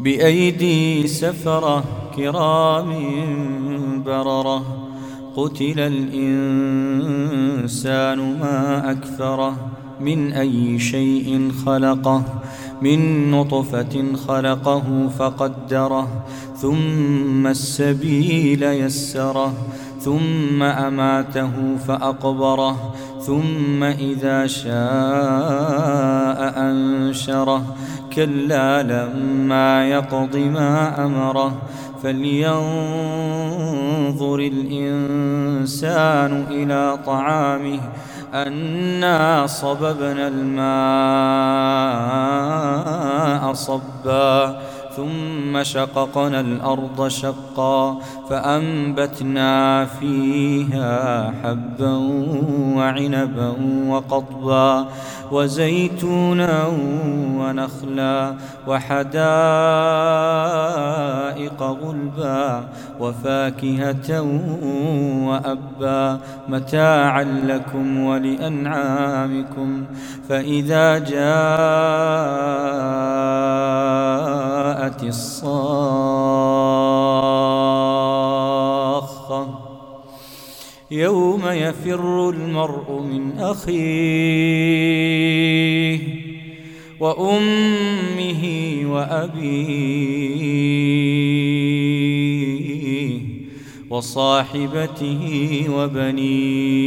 بأيدي سفرة كرام بررة. قتل الإنسان ما أكفره من أي شيء خلقه. من نطفة خلقه فقدره. ثم السبيل يسره. ثم أماته فأقبره. ثم إذا شاء أنشره. كلا لما يقض ما أمره فلينظر الإنسان إلى طعامه أنا صببنا الماء صبا ثم شققنا الأرض شقا فأنبتنا فيها حبا وعنبا وقضبا وزيتونا ونخلا وحدائق غلبا وفاكهة وأبا متاعا لكم ولأنعامكم فإذا جاءت الصاخة. يوم يفر المرء من أخيه وأمه وأبيه وصاحبته وبنيه